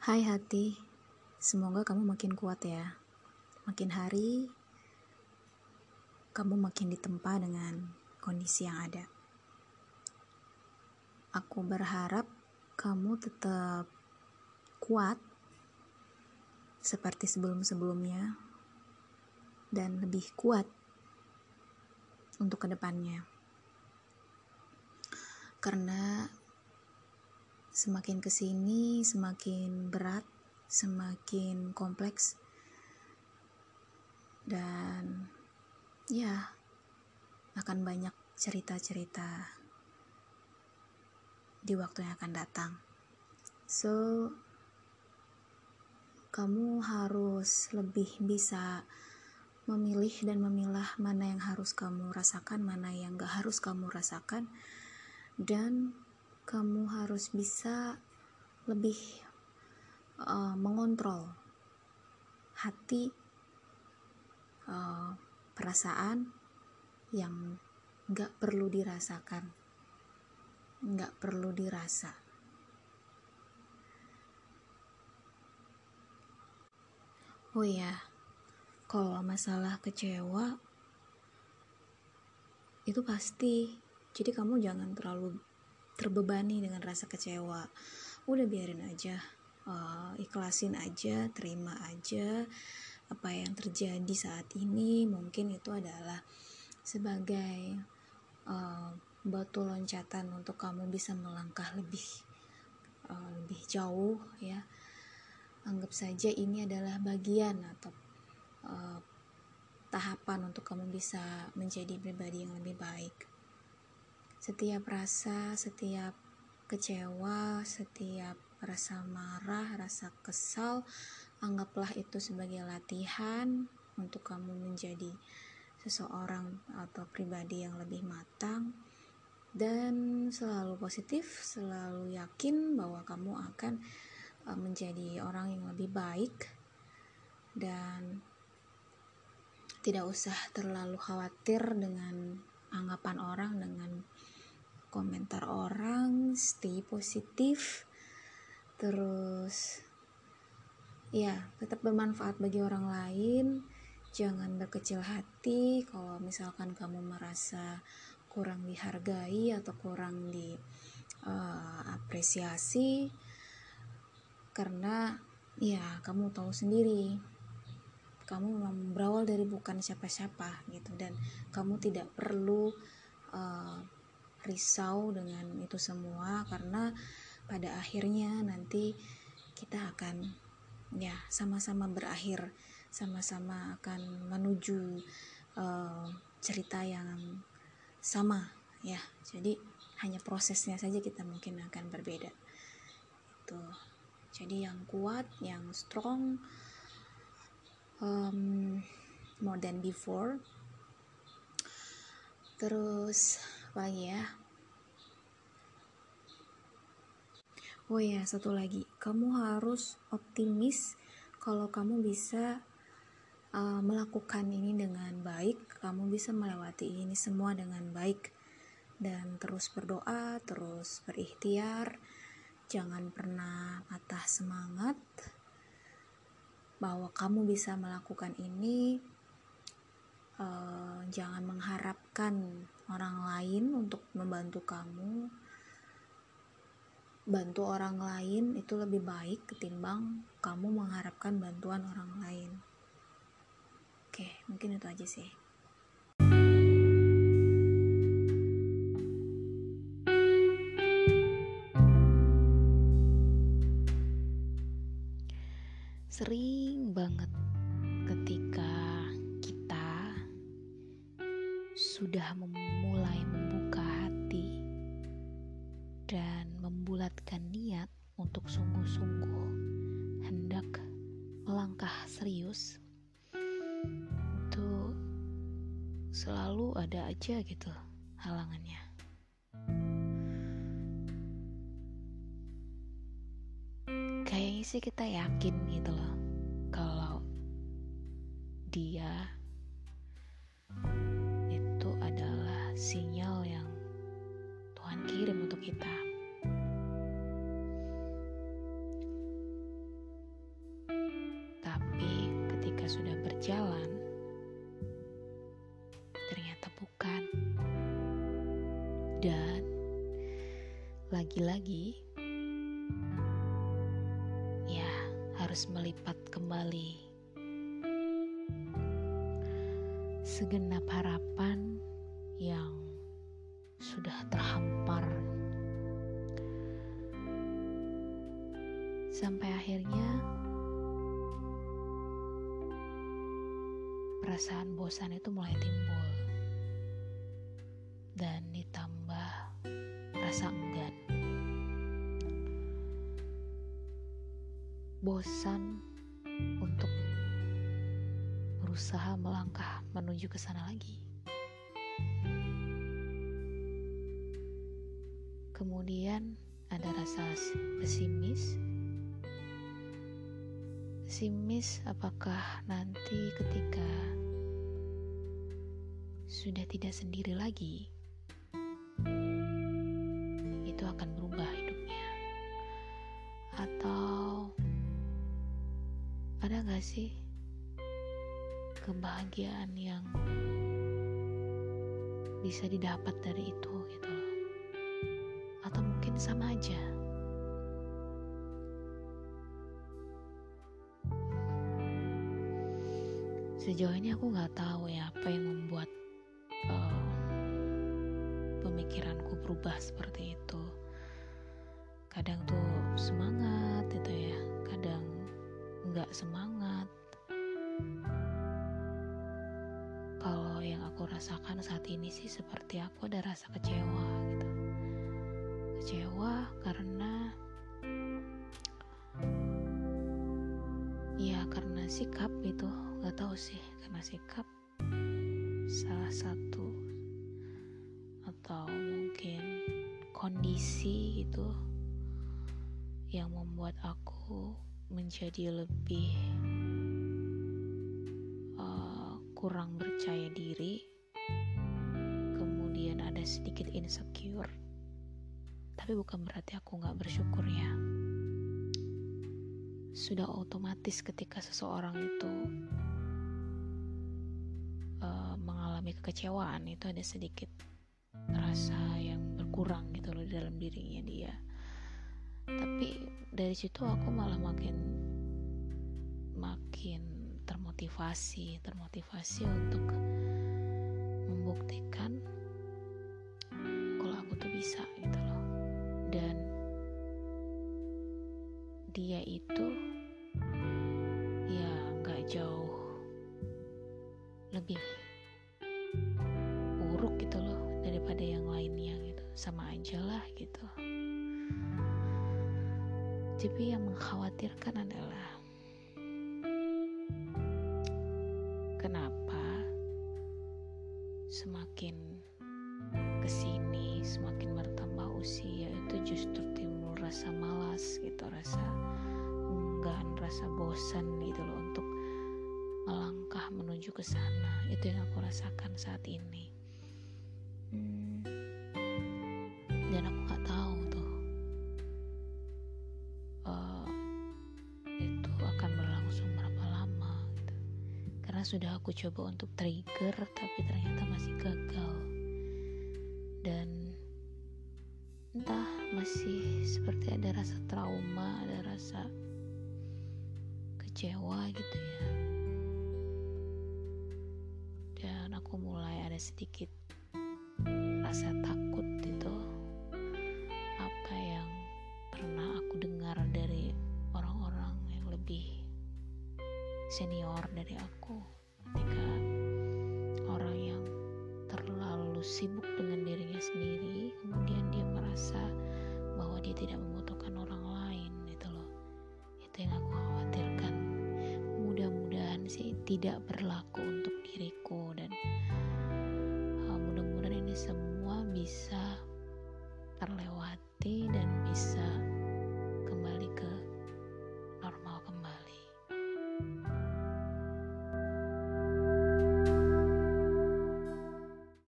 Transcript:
Hai hati, semoga kamu makin kuat ya. Makin hari, kamu makin ditempa dengan kondisi yang ada. Aku berharap kamu tetap kuat seperti sebelum-sebelumnya dan lebih kuat untuk ke depannya. Karena semakin ke sini semakin berat, semakin kompleks, dan ya akan banyak cerita-cerita di waktu yang akan datang. So, kamu harus lebih bisa memilih dan memilah mana yang harus kamu rasakan, mana yang gak harus kamu rasakan, dan kamu harus bisa lebih uh, mengontrol hati, uh, perasaan yang gak perlu dirasakan, gak perlu dirasa. Oh ya, kalau masalah kecewa itu pasti jadi kamu jangan terlalu terbebani dengan rasa kecewa. Udah biarin aja uh, ikhlasin aja terima aja apa yang terjadi saat ini. Mungkin itu adalah sebagai uh, batu loncatan untuk kamu bisa melangkah lebih uh, lebih jauh ya. Anggap saja ini adalah bagian atau uh, tahapan untuk kamu bisa menjadi pribadi yang lebih baik. Setiap rasa, setiap kecewa, setiap rasa marah, rasa kesal, anggaplah itu sebagai latihan untuk kamu menjadi seseorang atau pribadi yang lebih matang dan selalu positif, selalu yakin bahwa kamu akan uh, menjadi orang yang lebih baik dan tidak usah terlalu khawatir dengan anggapan orang dengan komentar orang stay positif. Terus ya tetap bermanfaat bagi orang lain. Jangan berkecil hati kalau misalkan kamu merasa kurang dihargai atau kurang diapresiasi uh, karena ya kamu tahu sendiri kamu memang berawal dari bukan siapa-siapa gitu. Dan kamu tidak perlu uh, risau dengan itu semua karena pada akhirnya nanti kita akan ya sama-sama berakhir sama-sama akan menuju uh, cerita yang sama ya. Jadi hanya prosesnya saja kita mungkin akan berbeda. Itu. Jadi yang kuat yang strong um, more than before. Terus lagi ya. Oh ya satu lagi. Kamu harus optimis kalau kamu bisa uh, melakukan ini dengan baik kamu bisa melewati ini semua dengan baik. Dan terus berdoa terus berikhtiar jangan pernah patah semangat bahwa kamu bisa melakukan ini uh, jangan mengharapkan orang lain untuk membantu kamu. Bantu orang lain itu lebih baik ketimbang kamu mengharapkan bantuan orang lain. Oke mungkin itu aja sih. Sering banget ketika kita sudah memulai selalu ada aja gitu halangannya. Kayaknya sih kita yakin gitu loh kalau dia itu adalah sinyal yang Tuhan kirim untuk kita. Tapi ketika sudah berjalan lagi-lagi, ya harus melipat kembali. Segenap harapan yang sudah terhampar. Sampai akhirnya perasaan bosan itu mulai timbul. Dan ditambah bosan untuk berusaha melangkah menuju ke sana lagi. Kemudian ada rasa pesimis. Pesimis apakah nanti ketika sudah tidak sendiri lagi sih? Kebahagiaan yang bisa didapat dari itu gitu loh. Atau mungkin sama aja? Sejauh ini aku nggak tahu ya apa yang membuat uh, pemikiranku berubah seperti itu. Kadang tuh semangat gitu ya. Kadang nggak semangat. Kalau yang aku rasakan saat ini sih seperti aku ada rasa kecewa gitu. Kecewa karena ya karena sikap itu nggak tahu sih. Karena sikap salah satu atau mungkin kondisi itu yang membuat aku menjadi lebih uh, kurang percaya diri. Kemudian ada sedikit insecure. Tapi bukan berarti aku nggak bersyukur ya. Sudah otomatis ketika seseorang itu uh, mengalami kekecewaan itu ada sedikit rasa yang berkurang gitu loh di dalam dirinya dia. Tapi dari situ aku malah makin makin termotivasi termotivasi untuk membuktikan kalau aku tuh bisa gitu loh. Dan dia itu tapi yang mengkhawatirkan adalah kenapa semakin ke sini semakin bertambah usia itu justru timbul rasa malas gitu rasa enggan rasa bosan gitu loh untuk melangkah menuju ke sana. Itu yang aku rasakan saat ini. Hmm, karena sudah aku coba untuk trigger tapi ternyata masih gagal. Dan entah masih seperti ada rasa trauma ada rasa kecewa gitu ya. Dan aku mulai ada sedikit rasa takut senior dari aku ketika orang yang terlalu sibuk dengan dirinya sendiri kemudian dia merasa bahwa dia tidak membutuhkan orang lain itu loh. Itu yang aku khawatirkan. Mudah-mudahan sih tidak berlaku untuk diriku dan uh, mudah-mudahan ini semua bisa terlewati dan bisa